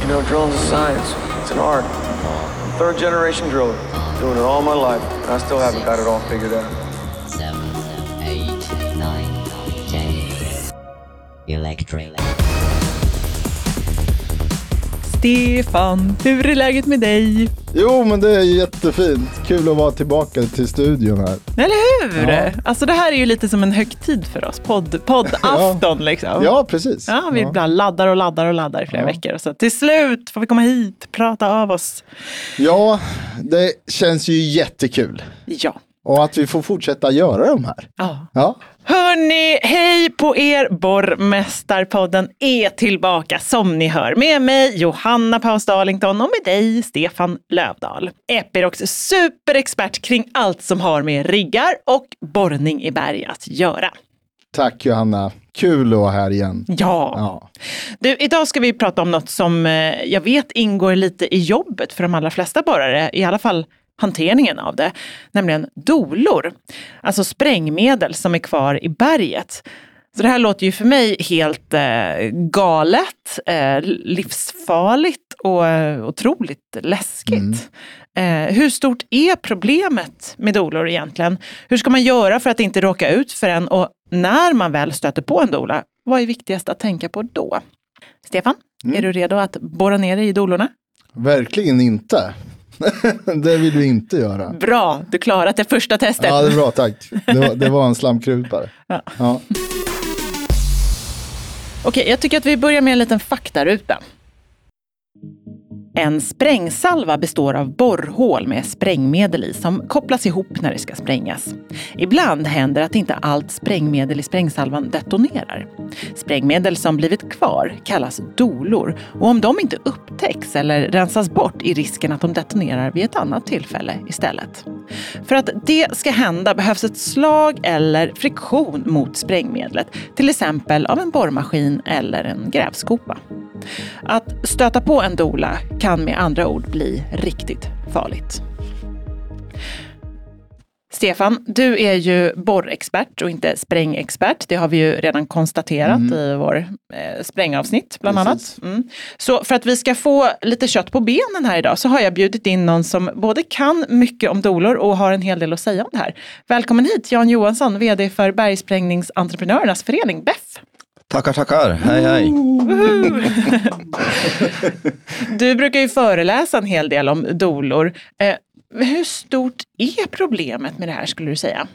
You know, drilling's a science. It's an art. I'm a third generation driller. Doing it all my life. And I still haven't got it all figured out. seven, eight, nine, ten. Electric. Stefan, hur är läget med dig? Jo, men det är jättefint. Kul att vara tillbaka till studion här. Eller hur? Ja. Alltså det här är ju lite som en högtid för oss, Podd, poddafton liksom. Ja, precis. Ja, vi bara laddar och laddar och laddar i flera Ja. veckor. Och så till slut får vi komma hit, prata av oss. ja, det känns ju jättekul. Ja. Och att vi får fortsätta göra de här. ja. Ja, Hörni, hej på er! Borrmästarpodden är tillbaka som ni hör med mig Johanna Paus Darlington och med dig Stefan Lövdahl. Epirocs superexpert kring allt som har med riggar och borrning i berg att göra. tack Johanna. Kul att vara här igen. Ja. Ja, Du, idag ska vi prata om något som eh, jag vet ingår lite i jobbet för de allra flesta borrare, i alla fall hanteringen av det, nämligen dolor. Alltså sprängmedel som är kvar i berget. Så det här låter ju för mig helt eh, galet, eh, livsfarligt och eh, otroligt läskigt. Eh, hur stort är problemet med dolor egentligen? Hur ska man göra för att inte råka ut för en? Och när man väl stöter på en dola, vad är viktigast att tänka på då? Stefan, är du redo att borra ner dig i dolorna? verkligen inte. det vill du inte göra. Bra, du klarat det första testet. Ja, det är bra, tack. Det var, det var en slamkrupare. Ja. Ja. Okej, jag tycker att vi börjar med en liten faktaruta. En sprängsalva består av borrhål med sprängmedel i som kopplas ihop när det ska sprängas. Ibland händer att inte allt sprängmedel i sprängsalvan detonerar. Sprängmedel som blivit kvar kallas dolor och om de inte upptäcks eller rensas bort är risken att de detonerar vid ett annat tillfälle istället. För att det ska hända behövs ett slag eller friktion mot sprängmedlet, till exempel av en borrmaskin eller en grävskopa. Att stöta på en dola kan med andra ord bli riktigt farligt. Stefan, du är ju borrexpert och inte sprängexpert. Det har vi ju redan konstaterat i vår eh, sprängavsnitt bland Precis. annat. Mm. Så för att vi ska få lite kött på benen här idag så har jag bjudit in någon som både kan mycket om dolor och har en hel del att säga om det här. Välkommen hit Jan Johansson, vd för Bergsprängningsentreprenörernas förening, BEF. Tackar, tackar. Hej, hej. Du brukar ju föreläsa en hel del om dolor. Eh, hur stort är problemet med det här skulle du säga?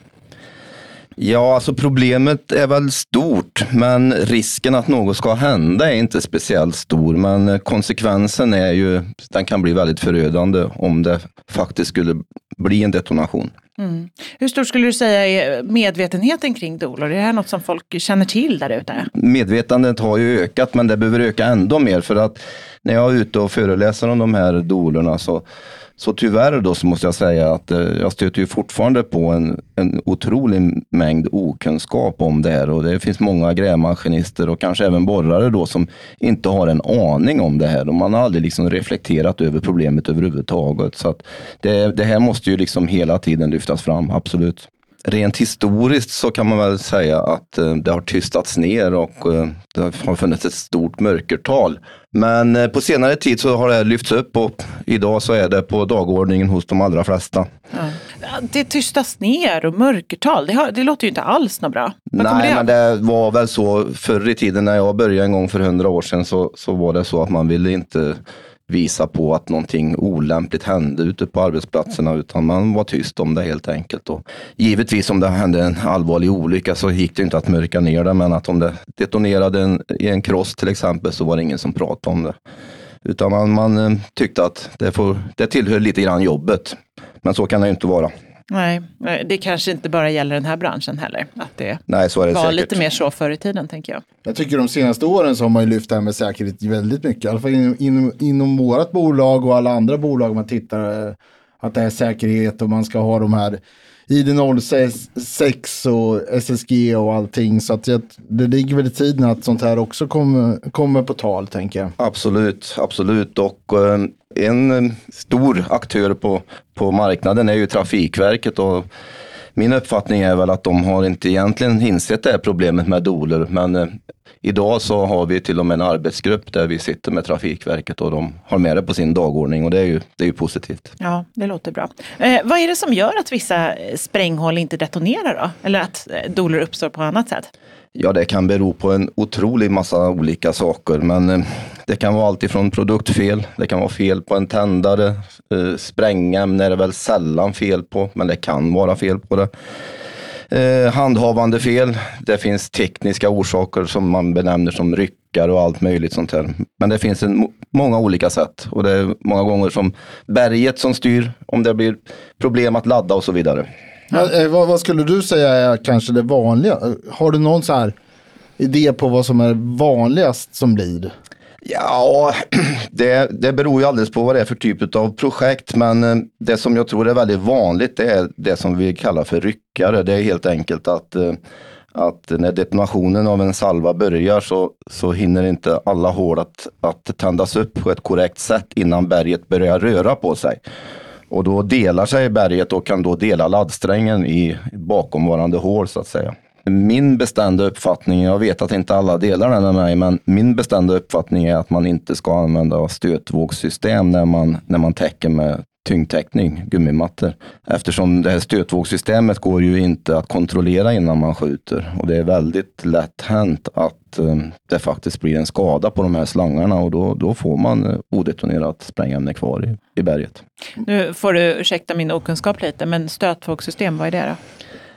Ja, alltså problemet är väl stort, men risken att något ska hända är inte speciellt stor. Men eh, konsekvensen är ju, den kan bli väldigt förödande om det faktiskt skulle bli en detonation. Mm. Hur stor skulle du säga är medvetenheten kring dolor? Är det här något som folk känner till där ute? Medvetandet har ju ökat, men det behöver öka ändå mer för att när jag är ute och föreläser om de här dolorna så, så tyvärr då så måste jag säga att eh, jag stöter ju fortfarande på en, en otrolig mängd okunskap om det här och det finns många grävmaskinister och kanske även borrare då som inte har en aning om det här och man har aldrig liksom reflekterat över problemet överhuvudtaget. Så att det, det här måste ju liksom hela tiden lyftas fram, absolut. Rent historiskt så kan man väl säga att eh, det har tystats ner och eh, det har funnits ett stort mörkertal. Men eh, på senare tid så har det lyfts upp och idag så är det på dagordningen hos de allra flesta. Ja, Det tystas ner och mörkertal, det, har, det låter ju inte alls något bra. Nej, det men det var väl så förr i tiden när jag började en gång för hundra år sedan så, så var det så att man ville inte visa på att någonting olämpligt hände ute på arbetsplatserna utan man var tyst om det helt enkelt. Och givetvis om det hände en allvarlig olycka så gick det inte att mörka ner det men att om det detonerade en, i en kross till exempel så var det ingen som pratade om det. Utan man, man eh, tyckte att det, får, det tillhör lite grann jobbet. Men så kan det ju inte vara. Nej, det kanske inte bara gäller den här branschen heller. Att det Nej, så är det var säkert. lite mer så förr i tiden tänker jag. Jag tycker de senaste åren så har man ju lyft det här med säkerhet väldigt mycket. I alla fall inom, inom, inom vårt bolag och alla andra bolag man tittar eh, att det är säkerhet och man ska ha de här ID06 och SSG och allting. Så att det ligger väl i tiden att sånt här också kommer, kommer på tal tänker jag. Absolut, absolut. Och eh, en eh, stor aktör på, på marknaden är ju Trafikverket. Och min uppfattning är väl att de har inte egentligen insett det här problemet med doler. Men eh, idag så har vi till och med en arbetsgrupp där vi sitter med Trafikverket och de har med det på sin dagordning och det är ju, det är ju positivt. Ja, det låter bra. Eh, vad är det som gör att vissa eh, spränghål inte detonerar då? Eller att eh, dolor uppstår på annat sätt? Ja, det kan bero på en otrolig massa olika saker, men eh, det kan vara allt ifrån produktfel, det kan vara fel på en tändare, sprängämne är det väl sällan fel på, men det kan vara fel på det. Eh, handhavande fel, det finns tekniska orsaker som man benämner som ryckar och allt möjligt sånt här. Men det finns en, många olika sätt och det är många gånger som berget som styr, om det blir problem att ladda och så vidare. Men, eh, vad, vad skulle du säga är kanske det vanliga? Har du någon så här idé på vad som är vanligast som blir? Ja, det, det beror ju alldeles på vad det är för typ av projekt. Men eh, det som jag tror är väldigt vanligt det är det som vi kallar för ryckare. Det är helt enkelt att, eh, att när detonationen av en salva börjar så, så hinner inte alla hål att, att tändas upp på ett korrekt sätt innan berget börjar röra på sig. Och då delar sig berget och kan då dela laddsträngen i bakomvarande hål så att säga. Min bestämda uppfattning, jag vet att inte alla delar den med mig, men min bestämda uppfattning är att man inte ska använda stötvågssystem när man, när man täcker med tyngdtäckning, gummimattor. Eftersom det här stötvågssystemet går ju inte att kontrollera innan man skjuter och det är väldigt lätt hänt att eh, det faktiskt blir en skada på de här slangarna och då, då får man eh, odetonerat sprängämne kvar i, i berget. Nu får du ursäkta min okunskap lite, men stötvågssystem, vad är det då?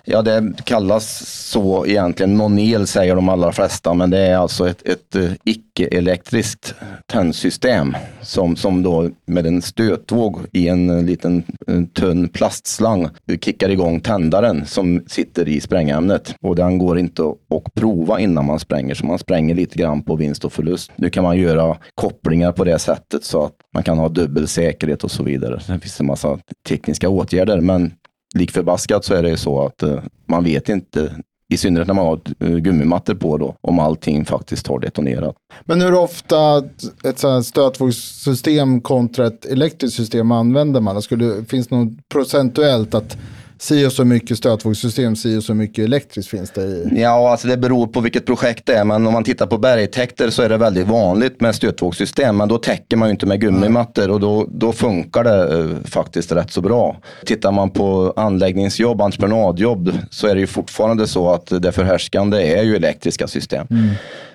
Ja, det kallas så egentligen. Non-el säger de allra flesta, men det är alltså ett, ett eh, icke-elektriskt tändsystem som, som då med en stötvåg i en eh, liten en tunn plastslang kickar igång tändaren som sitter i sprängämnet. Och den går inte att, prova innan man spränger, så man spränger lite grann på vinst och förlust. Nu kan man göra kopplingar på det sättet så att man kan ha dubbel säkerhet och så vidare. Det finns en massa tekniska åtgärder, men Likförbaskat så är det så att eh, man vet inte, i synnerhet när man har eh, gummimattor på då, om allting faktiskt har detonerat. Men hur ofta ett stötvågssystem kontra ett elektriskt system använder man? Skulle, finns det något procentuellt att si och så mycket stötvågssystem, si och så mycket elektriskt finns det i? Ja, alltså det beror på vilket projekt det är, men om man tittar på bergtäkter så är det väldigt vanligt med stötvågssystem, men då täcker man ju inte med gummimattor och då, då funkar det eh, faktiskt rätt så bra. Tittar man på anläggningsjobb, entreprenadjobb, så är det ju fortfarande så att det förhärskande är ju elektriska system.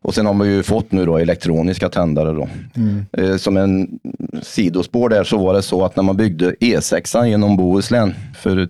Och sen har man ju fått nu då elektroniska tändare då. Eh, som en sidospår där så var det så att när man byggde E6 genom Bohuslän för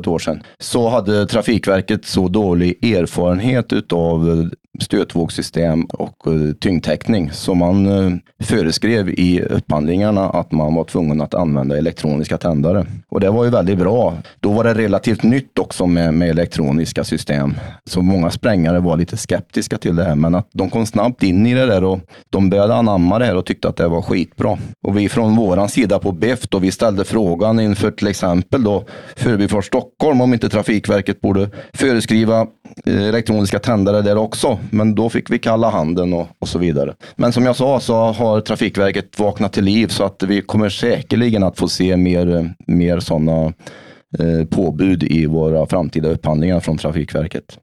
tiotalet år sedan så hade Trafikverket så dålig erfarenhet utav stötvågssystem och eh, tyngdtäckning så man eh, föreskrev i upphandlingarna att man var tvungen att använda elektroniska tändare. Och det var ju väldigt bra. Då var det relativt nytt också med, med elektroniska system. Så många sprängare var lite skeptiska till det här, men att de kom snabbt in i det där och de började anamma det här och tyckte att det var skitbra. Och vi från våran sida på BEF då, vi ställde frågan inför till exempel då Förbifart Stockholm om inte Trafikverket borde föreskriva eh, elektroniska tändare där också. Men då fick vi kalla handen och, och så vidare. Men som jag sa så har Trafikverket vaknat till liv så att vi kommer säkerligen att få se mer, mer sådana eh, påbud i våra framtida upphandlingar från Trafikverket.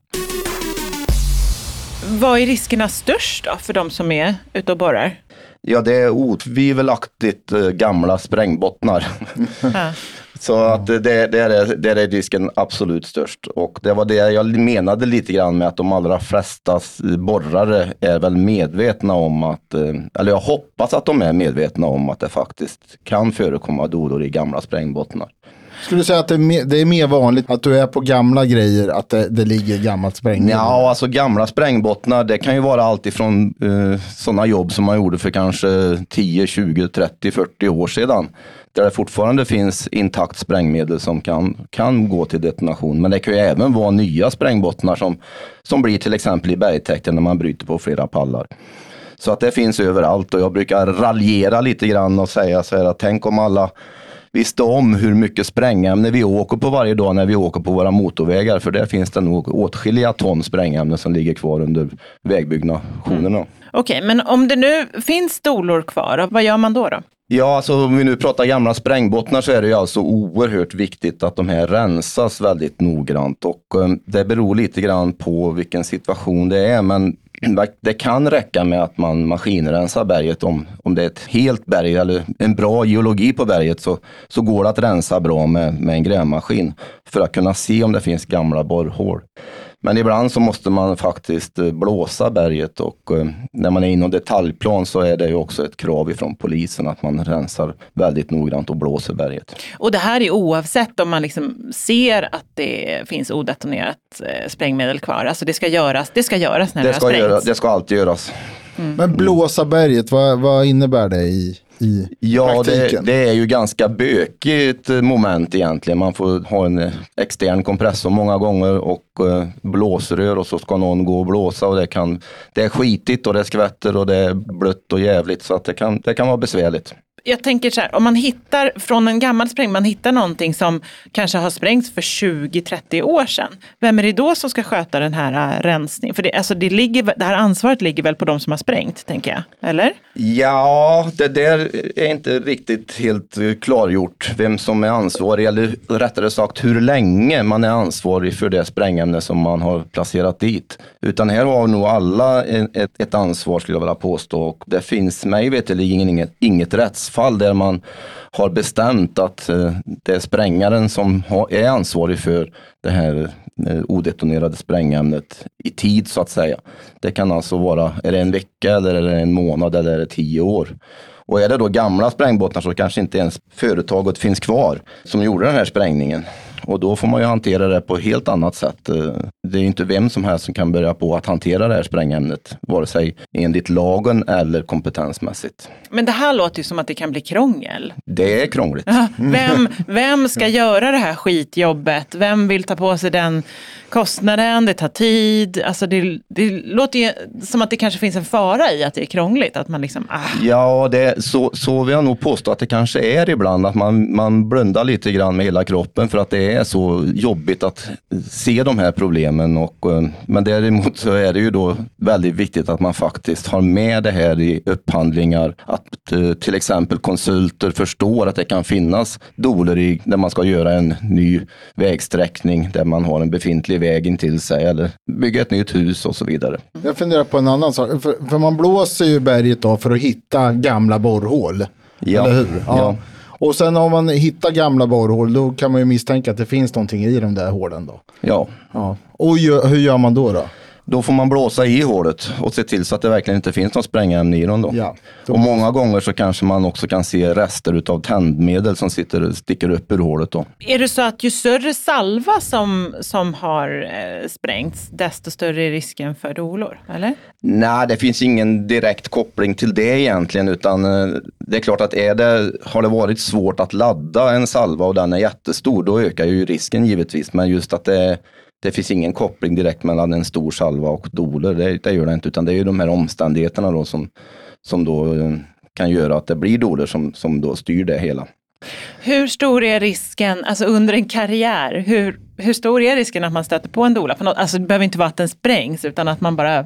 Vad är riskerna störst då för de som är ute och borrar? Ja, det är otvivelaktigt eh, gamla sprängbottnar. Så att det, det, är, det är risken absolut störst. Och det var det jag menade lite grann med att de allra flesta borrare är väl medvetna om att, eh, eller jag hoppas att de är medvetna om att det faktiskt kan förekomma dolor i gamla sprängbottnar. Skulle du säga att det är, mer, det är mer vanligt att du är på gamla grejer, att det, det ligger gammalt sprängmedel? Ja, alltså gamla sprängbottnar, det kan ju vara allt ifrån eh, sådana jobb som man gjorde för kanske 10, 20, 30, 40 år sedan. Där det fortfarande finns intakt sprängmedel som kan, kan gå till detonation. Men det kan ju även vara nya sprängbottnar som, som blir till exempel i bergtäkten när man bryter på flera pallar. Så att det finns överallt och jag brukar raljera lite grann och säga så här att tänk om alla visste om hur mycket sprängämne vi åker på varje dag när vi åker på våra motorvägar. För där finns det nog åtskilliga ton sprängämne som ligger kvar under vägbyggnationerna. Okej, men om det nu finns dolor kvar, vad gör man då? då? Ja, alltså om vi nu pratar gamla sprängbottnar så är det ju alltså oerhört viktigt att de här rensas väldigt noggrant och eh, det beror lite grann på vilken situation det är. Men det kan räcka med att man maskinrensar berget om, om det är ett helt berg eller en bra geologi på berget så, så går det att rensa bra med, med en grävmaskin för att kunna se om det finns gamla borrhål. Men ibland så måste man faktiskt eh, blåsa berget och eh, när man är inom detaljplan så är det ju också ett krav ifrån polisen att man rensar väldigt noggrant och blåser berget. Och det här är oavsett om man liksom ser att det finns odetonerat eh, sprängmedel kvar. Alltså det ska göras, det ska göras när det, Det ska, har göra, sprängts. det ska alltid göras. Men blåsa berget, vad, vad innebär det i, i Ja, det, praktiken? det är ju ganska bökigt moment egentligen. Man får ha en eh, extern kompressor många gånger och eh, blåsrör och så ska någon gå och blåsa och det kan, det är skitigt och det skvätter och det är blött och jävligt så att det kan, det kan vara besvärligt. Jag tänker så här, om man hittar från en gammal spräng, man hittar någonting som kanske har sprängts för 20-30 år sedan. Vem är det då som ska sköta den här äh, rensningen? För det, alltså det, ligger, det här ansvaret ligger väl på de som har sprängt, tänker jag? Eller? Ja, det där är inte riktigt helt eh, klargjort vem som är ansvarig eller rättare sagt hur länge man är ansvarig för det sprängämne som man har placerat dit. Utan här har nog alla ett, ett ansvar skulle jag vilja påstå och det finns mig veterligen inget, inget rättsfall där man har bestämt att eh, det är sprängaren som är ansvarig för det här eh, odetonerade sprängämnet i tid så att säga. Det kan alltså vara, är det en vecka eller är det en månad eller är det tio år? Och är det då gamla sprängbottnar så kanske inte ens företaget finns kvar som gjorde den här sprängningen. Och då får man ju hantera det på ett helt annat sätt. Eh, Det är ju inte vem som helst som kan börja på att hantera det här sprängämnet, vare sig enligt lagen eller kompetensmässigt. Men det här låter ju som att det kan bli krångel. Det är krångligt. Ja, Vem, vem ska göra det här skitjobbet? Vem vill ta på sig den kostnaden? Det tar tid. Alltså det, det låter ju som att det kanske finns en fara i att det är krångligt. Att man liksom, ah. Ja, det, så, så vill jag nog påstå att det kanske är ibland, att man, man blundar lite grann med hela kroppen för att det är så jobbigt att se de här problemen. Och, eh, men däremot så är det ju då väldigt viktigt att man faktiskt har med det här i upphandlingar. Att eh, till exempel konsulter förstår att det kan finnas doler i där man ska göra en ny vägsträckning där man har en befintlig väg intill sig eller bygga ett nytt hus och så vidare. Jag funderar på en annan sak. För, för man blåser ju berget då för att hitta gamla borrhål. Ja. Eller hur? Ja. Och sen om man hittar gamla borrhål då kan man ju misstänka att det finns någonting i de där hålen då. Ja, Ja. Och hur gör man då? då? Då får man blåsa i hålet och se till så att det verkligen inte finns något sprängämne i dem. Då. Ja, då- Och många gånger så kanske man också kan se rester utav tändmedel som sitter, sticker upp ur hålet. Då. Är det så att ju större salva som, som har eh, sprängts, desto större är risken för dolor? Eller? Nej, det finns ingen direkt koppling till det egentligen, utan eh, det är klart att är det, har det varit svårt att ladda en salva och den är jättestor, då ökar ju risken givetvis. Men just att det, det finns ingen koppling direkt mellan en stor salva och doler, det, det gör det inte, utan det är ju de här omständigheterna då som, som då eh, kan göra att det blir doler som, som då styr det hela. Hur stor är risken, alltså under en karriär, hur, hur stor är risken att man stöter på en doula? På något, alltså det behöver inte vara att den sprängs utan att man bara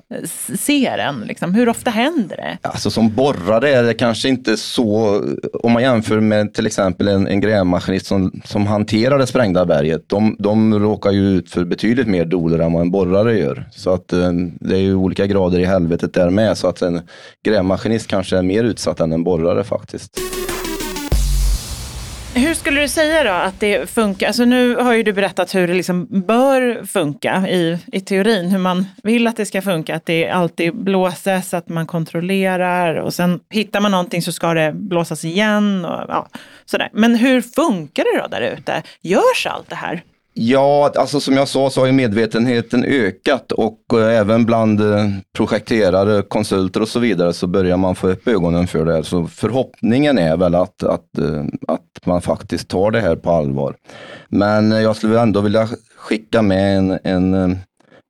ser den. Liksom. Hur ofta händer det? Alltså som borrare är det kanske inte så, om man jämför med till exempel en, en grävmaskinist som, som hanterar det sprängda berget, de, de råkar ju ut för betydligt mer doler än vad en borrare gör. Så att eh, det är ju olika grader i helvetet där med, så att en grävmaskinist kanske är mer utsatt än en borrare faktiskt. Hur skulle du säga då att det funkar? Alltså nu har ju du berättat hur det liksom bör funka i, i teorin, hur man vill att det ska funka, att det alltid blåses, att man kontrollerar och sen hittar man någonting så ska det blåsas igen och ja, sådär. Men hur funkar det då där ute? Görs allt det här? Ja, alltså som jag sa så har ju medvetenheten ökat och eh, även bland eh, projekterare, konsulter och så vidare så börjar man få upp ögonen för det här. Så förhoppningen är väl att, att, eh, att man faktiskt tar det här på allvar. Men jag skulle ändå vilja skicka med en, en,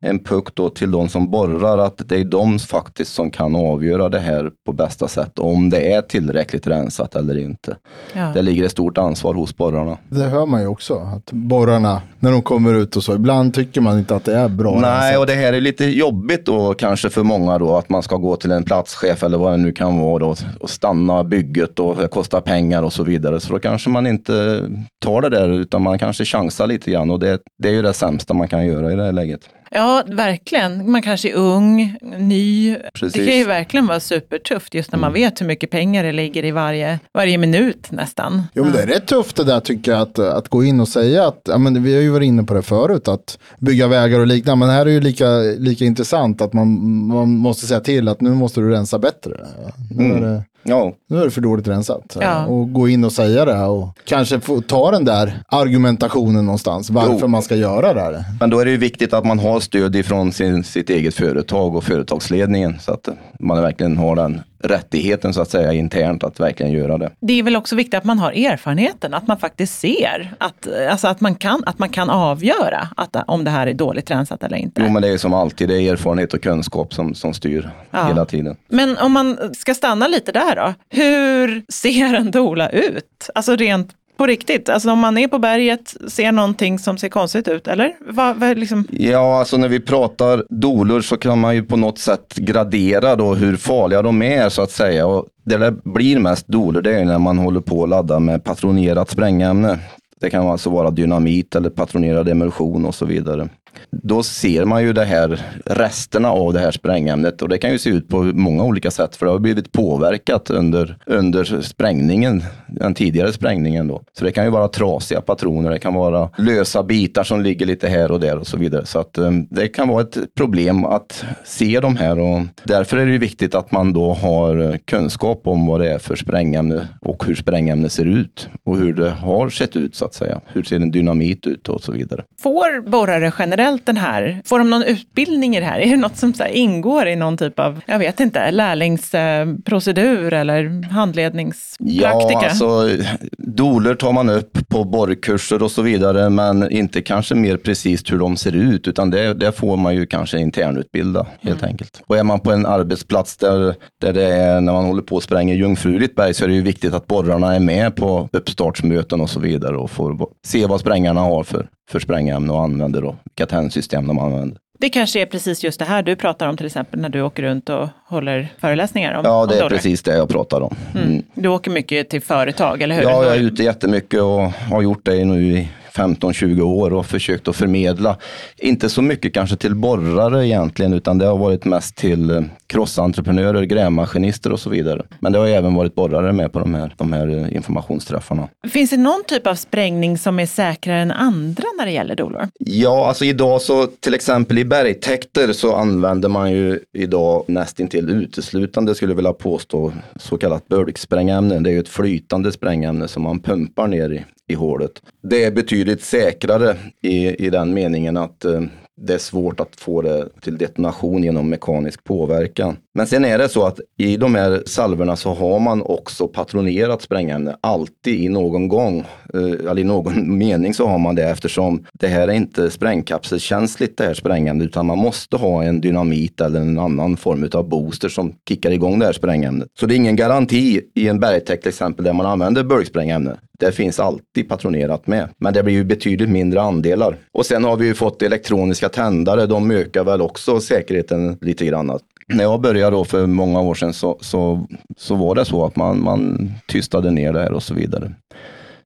en puck då till de som borrar att det är de faktiskt som kan avgöra det här på bästa sätt. Om det är tillräckligt rensat eller inte. Ja. Det ligger ett stort ansvar hos borrarna. Det hör man ju också. Att borrarna, när de kommer ut och så, ibland tycker man inte att det är bra. Nej, rensat. och det här är lite jobbigt då kanske för många då att man ska gå till en platschef eller vad det nu kan vara då och stanna bygget och det kostar pengar och så vidare. Så då kanske man inte tar det där utan man kanske chansar lite grann och det, det är ju det sämsta man kan göra i det här läget. Ja, verkligen. Man kanske är ung, ny. Precis. Det kan ju verkligen vara supertufft just när man vet hur mycket pengar det ligger i varje, varje minut nästan. Jo, men det är rätt tufft det där tycker jag, att, att gå in och säga att, ja, men vi har ju varit inne på det förut, att bygga vägar och liknande, men här är ju lika, lika intressant att man, man måste säga till att nu måste du rensa bättre. Nu, är, det, Ja, nu är det för dåligt rensat. Ja. Och gå in och säga det och kanske få ta den där argumentationen någonstans, varför Jo. man ska göra det här. men då är det ju viktigt att man har stöd ifrån sin, sitt eget företag och företagsledningen så att man verkligen har den rättigheten så att säga internt att verkligen göra det. Det är väl också viktigt att man har erfarenheten, att man faktiskt ser, att, alltså att, man, kan, att man kan avgöra att, om det här är dåligt rensat eller inte. Jo men det är som alltid, det är erfarenhet och kunskap som, som styr Ja. hela tiden. Men om man ska stanna lite där då. Hur ser en dola ut? Alltså rent på riktigt. Alltså om man är på berget, ser någonting som ser konstigt ut, eller? Va, va, liksom... Ja, alltså när vi pratar dolor så kan man ju på något sätt gradera då hur farliga de är så att säga. Och det där blir mest dolor, det är när man håller på att ladda med patronerat sprängämne. Det kan alltså vara dynamit eller patronerad emulsion och så vidare. Då ser man ju det här resterna av det här sprängämnet och det kan ju se ut på många olika sätt för det har blivit påverkat under, under sprängningen, den tidigare sprängningen då. Så det kan ju vara trasiga patroner, det kan vara lösa bitar som ligger lite här och där och så vidare. Så att eh, det kan vara ett problem att se de här och därför är det ju viktigt att man då har eh, kunskap om vad det är för sprängämne och hur sprängämne ser ut och hur det har sett ut så att säga. Hur ser en dynamit ut och så vidare. Får borrare generellt den här, får de någon utbildning i det här? Är det något som ingår i någon typ av, jag vet inte, lärlingsprocedur eller handledningspraktika? Ja, alltså doler tar man upp på borrkurser och så vidare, men inte kanske mer precis hur de ser ut, utan det, det får man ju kanske internutbilda helt enkelt. Och är man på en arbetsplats där, där det är, när man håller på och spränger jungfruligt berg, så är det ju viktigt att borrarna är med på uppstartsmöten och så vidare och får se vad sprängarna har för, för sprängämne och använder då, vilka tändsystem de använder. Det kanske är precis just det här du pratar om till exempel när du åker runt och håller föreläsningar om Ja, om det är dollar. precis det jag pratar om. Mm. Du åker mycket till företag, eller hur? Ja, jag är ute jättemycket och har gjort det nu i 15-20 år och försökt att förmedla. Inte så mycket kanske till borrare egentligen, utan det har varit mest till eh, crossentreprenörer, grävmaskinister och så vidare. Men det har även varit borrare med på de här, de här eh, informationsträffarna. Finns det någon typ av sprängning som är säkrare än andra när det gäller dolor? Ja, alltså idag så till exempel i bergtäkter så använder man ju idag nästintill uteslutande skulle jag vilja påstå så kallat bulksprängämne. Det är ju ett flytande sprängämne som man pumpar ner i, i hålet. Det är betydligt säkrare i, i den meningen att eh, det är svårt att få det till detonation genom mekanisk påverkan. Men sen är det så att i de här salverna så har man också patronerat sprängämne alltid i någon gång. Eh, Eller i någon mening så har man det eftersom det här är inte sprängkapselkänsligt det här sprängämnet utan man måste ha en dynamit eller en annan form av booster som kickar igång det här sprängämnet. Så det är ingen garanti i en bergtäkt till exempel där man använder bulksprängämne. Det finns alltid patronerat med, men det blir ju betydligt mindre andelar. Och sen har vi ju fått elektroniska tändare, de ökar väl också säkerheten lite grann. När jag började då för många år sedan så, så, så var det så att man, man tystade ner det här och så vidare.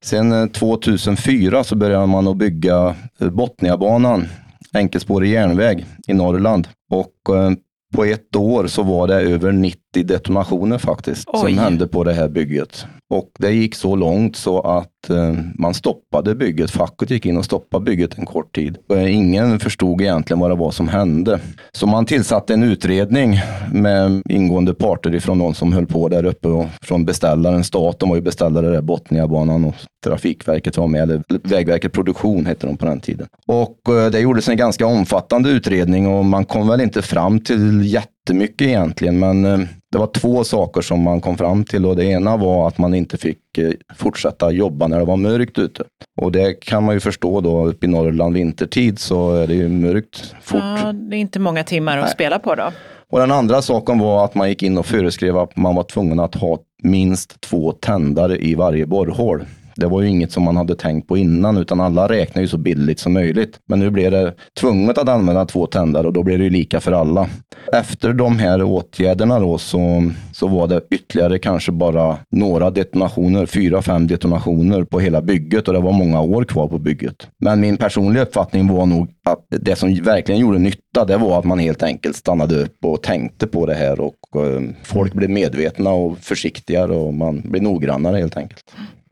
Sen eh, 2004 så började man att bygga eh, Botniabanan, enkelspårig järnväg i Norrland. Och eh, på ett år så var det över 90 detonationer faktiskt Oj. som hände på det här bygget. Och det gick så långt så att eh, man stoppade bygget. Facket gick in och stoppade bygget en kort tid. Och ingen förstod egentligen vad det var som hände. Så man tillsatte en utredning med ingående parter ifrån de som höll på där uppe och från beställaren. Staten var ju beställare där, Botniabanan och Trafikverket var med, eller Vägverket Produktion hette de på den tiden. Och eh, det gjordes en ganska omfattande utredning och man kom väl inte fram till jättemycket egentligen, men eh, det var två saker som man kom fram till och det ena var att man inte fick eh, fortsätta jobba när det var mörkt ute. Och det kan man ju förstå då uppe i Norrland vintertid så är det ju mörkt fort. Ja, det är inte många timmar att spela på då. Och den andra saken var att man gick in och föreskrev att man var tvungen att ha minst två tändare i varje borrhål. Det var ju inget som man hade tänkt på innan, utan alla räknar ju så billigt som möjligt. Men nu blev det tvunget att använda två tändare och då blir det ju lika för alla. Efter de här åtgärderna då så, så var det ytterligare kanske bara några detonationer, fyra, fem detonationer på hela bygget och det var många år kvar på bygget. Men min personliga uppfattning var nog att det som verkligen gjorde nytta, det var att man helt enkelt stannade upp och tänkte på det här och eh, folk blev medvetna och försiktigare och man blev noggrannare helt enkelt.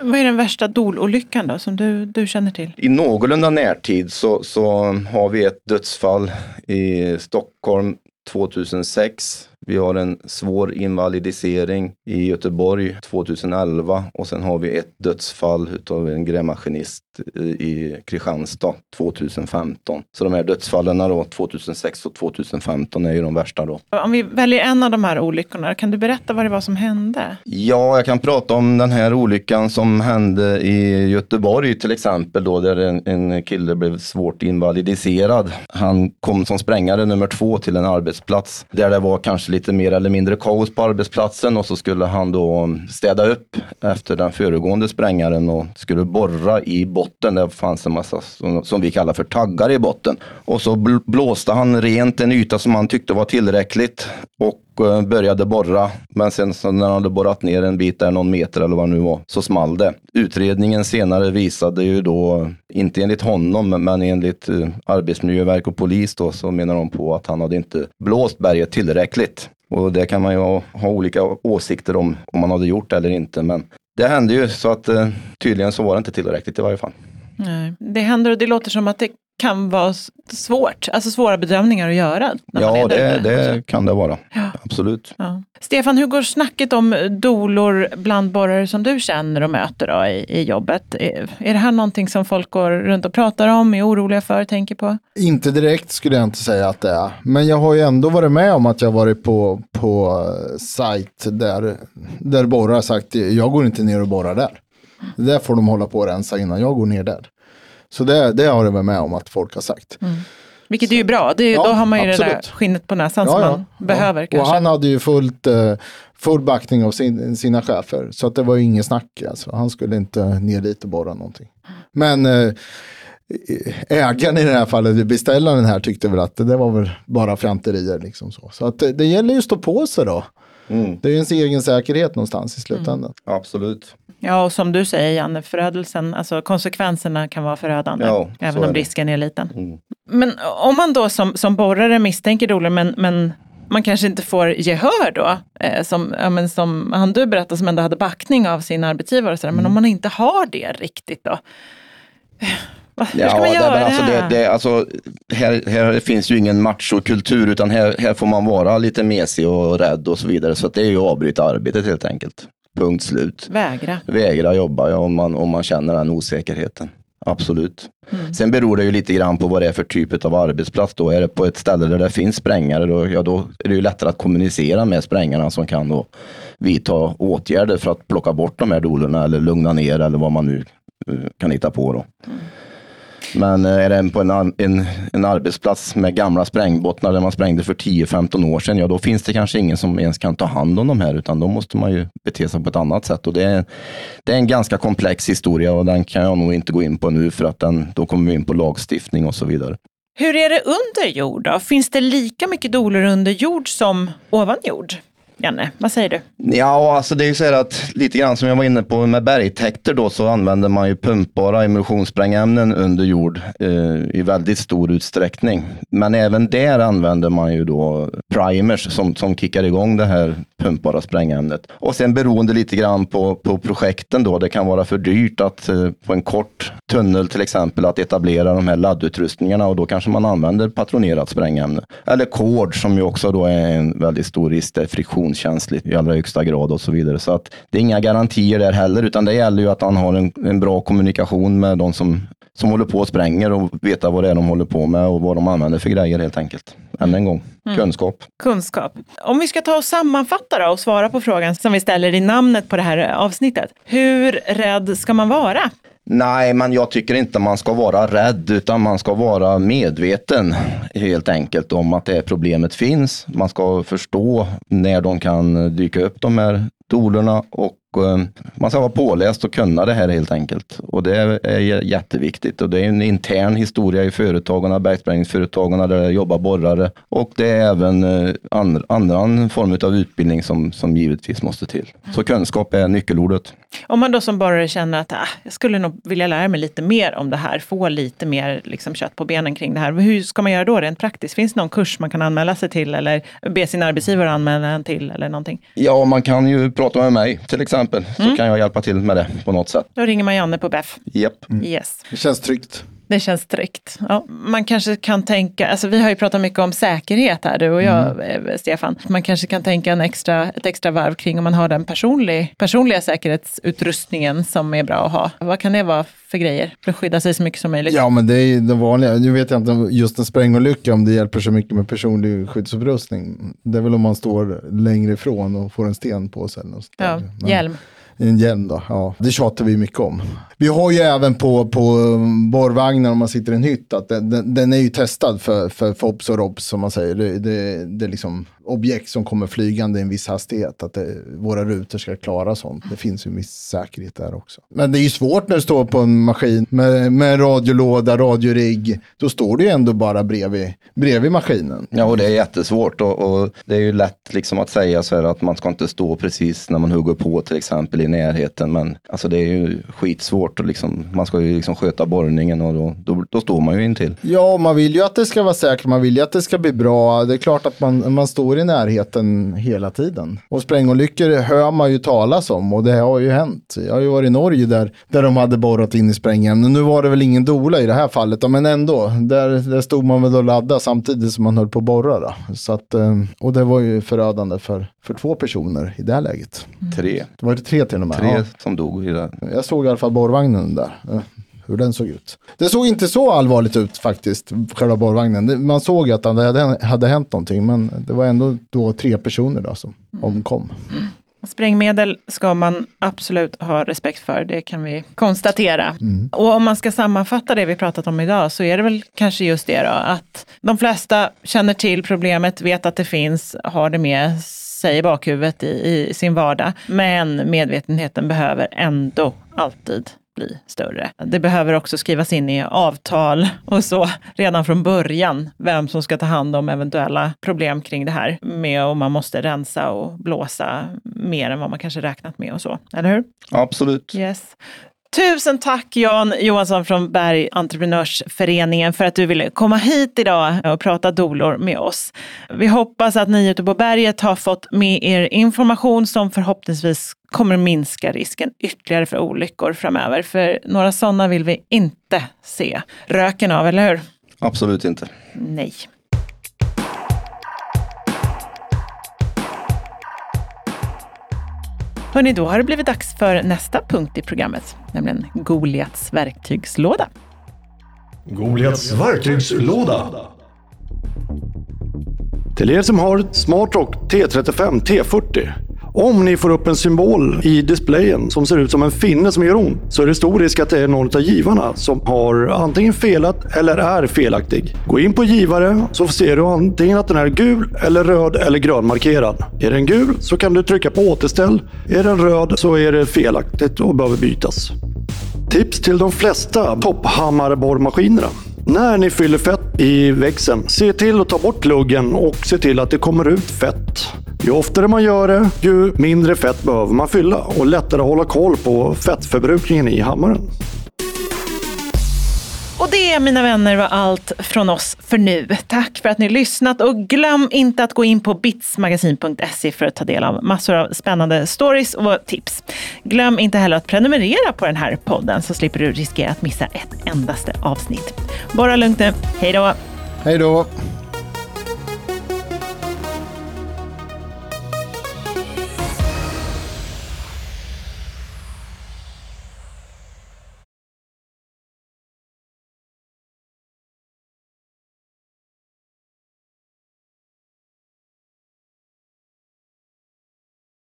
Vad är den värsta dololyckan då, som du, du känner till? I någorlunda närtid så, så har vi ett dödsfall i Stockholm 2006. Vi har en svår invalidisering i Göteborg 2011 och sen har vi ett dödsfall utav en grävmaskinist i Kristianstad 2015. Så de här dödsfallen då 2006 och 2015 är ju de värsta då. Om vi väljer en av de här olyckorna, kan du berätta vad det var som hände? Ja, jag kan prata om den här olyckan som hände i Göteborg till exempel då, där en, en kille blev svårt invalidiserad. Han kom som sprängare nummer två till en arbetsplats där det var kanske lite lite mer eller mindre kaos på arbetsplatsen och så skulle han då städa upp efter den föregående sprängaren och skulle borra i botten. Det fanns en massa som, som vi kallar för taggar i botten. Och så blåste han rent en yta som han tyckte var tillräckligt och Eh, började borra. Men sen så när han hade borrat ner en bit där, någon meter eller vad det nu var, så small det. Utredningen senare visade ju då, inte enligt honom, men enligt eh, Arbetsmiljöverk och polis då, så menar de på att han hade inte blåst berget tillräckligt. Och det kan man ju ha, ha olika åsikter om, om man hade gjort det eller inte. Men det hände ju, så att eh, tydligen så var det inte tillräckligt i varje fall. Nej. Det händer och det låter som att det kan vara svårt, alltså svåra bedömningar att göra. Ja, det, det kan det vara. Ja. Absolut. Ja. Stefan, hur går snacket om dolor bland borrare som du känner och möter då i, i jobbet? Är, är det här någonting som folk går runt och pratar om, är oroliga för, tänker på? Inte direkt skulle jag inte säga att det är. Men jag har ju ändå varit med om att jag varit på, på sajt där, där borrare sagt jag går inte ner och borrar där. Det där får de hålla på och rensa innan jag går ner där. Så det, det har jag varit med om att folk har sagt. Vilket är ju bra, är- Ja, då har man ju det där absolut. skinnet på näsan som man behöver Ja. Och kanske. han hade ju fullt, eh, full backning av sin, sina chefer. Så att det var ju ingen snack. Alltså. Han skulle inte ner dit och borra någonting. Men eh, ägaren i det här fallet, beställaren här, tyckte väl att det var väl bara fjanterier. Liksom så. så att det, det gäller ju att stå på sig då. Mm. Det är ju ens egen säkerhet någonstans i slutändan. Absolut. Ja, och som du säger Janne, förödelsen, alltså konsekvenserna kan vara förödande, Ja, även om risken är liten. Mm. Men om man då som, som borrare misstänker dolor, men, men man kanske inte får gehör då, eh, som, ja, men som han du berättade som ändå hade backning av sin arbetsgivare, och sådär, Mm. men om man inte har det riktigt då? Va, hur ska man det, göra? men alltså, det, det, alltså, här, här finns ju ingen machokultur utan här, här får man vara lite mesig och rädd och så vidare. Så det är ju att avbryta arbetet helt enkelt. Punkt slut. Vägra. Vägra jobba ja, om, man, om man känner den osäkerheten. Absolut. Sen beror det ju lite grann på vad det är för typ av arbetsplats. Då. Är det på ett ställe där det finns sprängare, då, ja, då är det ju lättare att kommunicera med sprängarna som kan då vidta åtgärder för att plocka bort de här dolorna eller lugna ner eller vad man nu eh, kan hitta på. Då. Men eh, är det på en, en, en arbetsplats med gamla sprängbottnar där man sprängde för 10-15 år sedan, ja då finns det kanske ingen som ens kan ta hand om de här, utan då måste man ju bete sig på ett annat sätt. Och det, är, det är en ganska komplex historia och den kan jag nog inte gå in på nu, för att den, då kommer vi in på lagstiftning och så vidare. Hur är det under jord då? Finns det lika mycket dolor under jord som ovan jord? Janne, vad säger du? Ja, alltså det är ju så här att lite grann som jag var inne på med bergtäkter då så använder man ju pumpbara emulsionssprängämnen under jord eh, i väldigt stor utsträckning. Men även där använder man ju då primers som, som kickar igång det här pumpbara sprängämnet. Och sen beroende lite grann på, på projekten då, det kan vara för dyrt att eh, på en kort tunnel till exempel att etablera de här laddutrustningarna och då kanske man använder patronerat sprängämne. Eller kord som ju också då är en väldigt stor risk, det är friktionskänsligt i allra högsta grad och så vidare. Så att det är inga garantier där heller, utan det gäller ju att man har en, en bra kommunikation med de som, som håller på och spränger och veta vad det är de håller på med och vad de använder för grejer helt enkelt. Än en gång, kunskap. Kunskap. Om vi ska ta och sammanfatta då och svara på frågan som vi ställer i namnet på det här avsnittet. Hur rädd ska man vara? Nej, men jag tycker inte man ska vara rädd, utan man ska vara medveten helt enkelt om att det här problemet finns. Man ska förstå när de kan dyka upp de här dolorna och man ska vara påläst och kunna det här helt enkelt. Och det är jätteviktigt och det är en intern historia i företagen, bergsprängningsföretagen där det jobbar borrare och det är även eh, and, annan form av utbildning som, som givetvis måste till. Så kunskap är nyckelordet. Om man då som borrare känner att ah, jag skulle nog vilja lära mig lite mer om det här, få lite mer liksom, kött på benen kring det här. Hur ska man göra då rent praktiskt? Finns det någon kurs man kan anmäla sig till eller be sin arbetsgivare anmäla en till eller någonting? Ja, man kan ju prata med mig till exempel, så mm. kan jag hjälpa till med det på något sätt. Då ringer man Janne på BEF. Japp. Mm. Yes. Det känns tryggt. Det känns tryggt. Ja, man kanske kan tänka, alltså vi har ju pratat mycket om säkerhet här, du och jag, mm. Eh, Stefan. Man kanske kan tänka en extra, ett extra varv kring om man har den personlig, personliga säkerhetsutrustningen som är bra att ha. Vad kan det vara för grejer för att skydda sig så mycket som möjligt? Ja, men det är det vanliga. Nu vet jag inte just en sprängolycka om det hjälper så mycket med personlig skyddsutrustning. Det är väl om man står längre ifrån och får en sten på sig. ja, hjälm. En hjälm då, ja. Det tjatar vi mycket om. Vi har ju även på, på um, borrvagnar om man sitter i en hytt att den, den, den är ju testad för, för FOBS och ROBS som man säger. Det, det, det liksom objekt som kommer flygande i en viss hastighet. Att det, våra rutor ska klara sånt. Det finns ju en viss säkerhet där också. Men det är ju svårt när du står på en maskin med, med radiolåda, radiorigg. Då står du ju ändå bara bredvid, bredvid maskinen. Ja, och det är jättesvårt. Och, och det är ju lätt liksom att säga så här att man ska inte stå precis när man hugger på till exempel i närheten. Men alltså det är ju skitsvårt. Och liksom, man ska ju liksom sköta borrningen och då, då, då står man ju intill. Ja, man vill ju att det ska vara säkert. Man vill ju att det ska bli bra. Det är klart att man, man står i närheten hela tiden. Och sprängolyckor hör man ju talas om och det har ju hänt. Jag har ju varit i Norge där, där de hade borrat in i sprängämnen. Nu var det väl ingen dola i det här fallet, men ändå. Där, där stod man väl och laddade samtidigt som man höll på att borra. Så att, eh, och det var ju förödande för, för två personer i det här läget. Tre. Det var det tre till och med? Tre ja. som dog i det. Jag såg i alla fall borrvagnen där hur den såg ut. Det såg inte så allvarligt ut faktiskt, själva borrvagnen. Man såg att det hade, hade hänt någonting, men det var ändå då tre personer då som mm. omkom. Sprängmedel ska man absolut ha respekt för, det kan vi konstatera. Mm. Och om man ska sammanfatta det vi pratat om idag så är det väl kanske just det då, att de flesta känner till problemet, vet att det finns, har det med sig i bakhuvudet i, i sin vardag. Men medvetenheten behöver ändå alltid bli större. Det behöver också skrivas in i avtal och så redan från början vem som ska ta hand om eventuella problem kring det här med om man måste rensa och blåsa mer än vad man kanske räknat med och så. Eller hur? Absolut. Yes. Tusen tack Jan Johansson från Berg Entreprenörsföreningen för att du ville komma hit idag och prata dolor med oss. Vi hoppas att ni ute på berget har fått med er information som förhoppningsvis kommer minska risken ytterligare för olyckor framöver. För några sådana vill vi inte se röken av, eller hur? Absolut inte. Nej. Hörni, då har det blivit dags för nästa punkt i programmet, nämligen Goliats verktygslåda. Goliats verktygslåda. Till er som har Smartrock T35 T40 om ni får upp en symbol i displayen som ser ut som en finne som gör ont så är det stor risk att det är någon av givarna som har antingen felat eller är felaktig. Gå in på givare så ser du antingen att den är gul eller röd eller grönmarkerad. Är den gul så kan du trycka på återställ. Är den röd så är det felaktigt och behöver bytas. Tips till de flesta topphammarborrmaskinerna. När ni fyller fett i växeln, se till att ta bort pluggen och se till att det kommer ut fett. Ju oftare man gör det, ju mindre fett behöver man fylla och lättare att hålla koll på fettförbrukningen i hammaren. Och det, mina vänner, var allt från oss för nu. Tack för att ni lyssnat och glöm inte att gå in på bitsmagasin.se för att ta del av massor av spännande stories och tips. Glöm inte heller att prenumerera på den här podden så slipper du riskera att missa ett endaste avsnitt. Bara lugnt nu. Hej då! Hej då!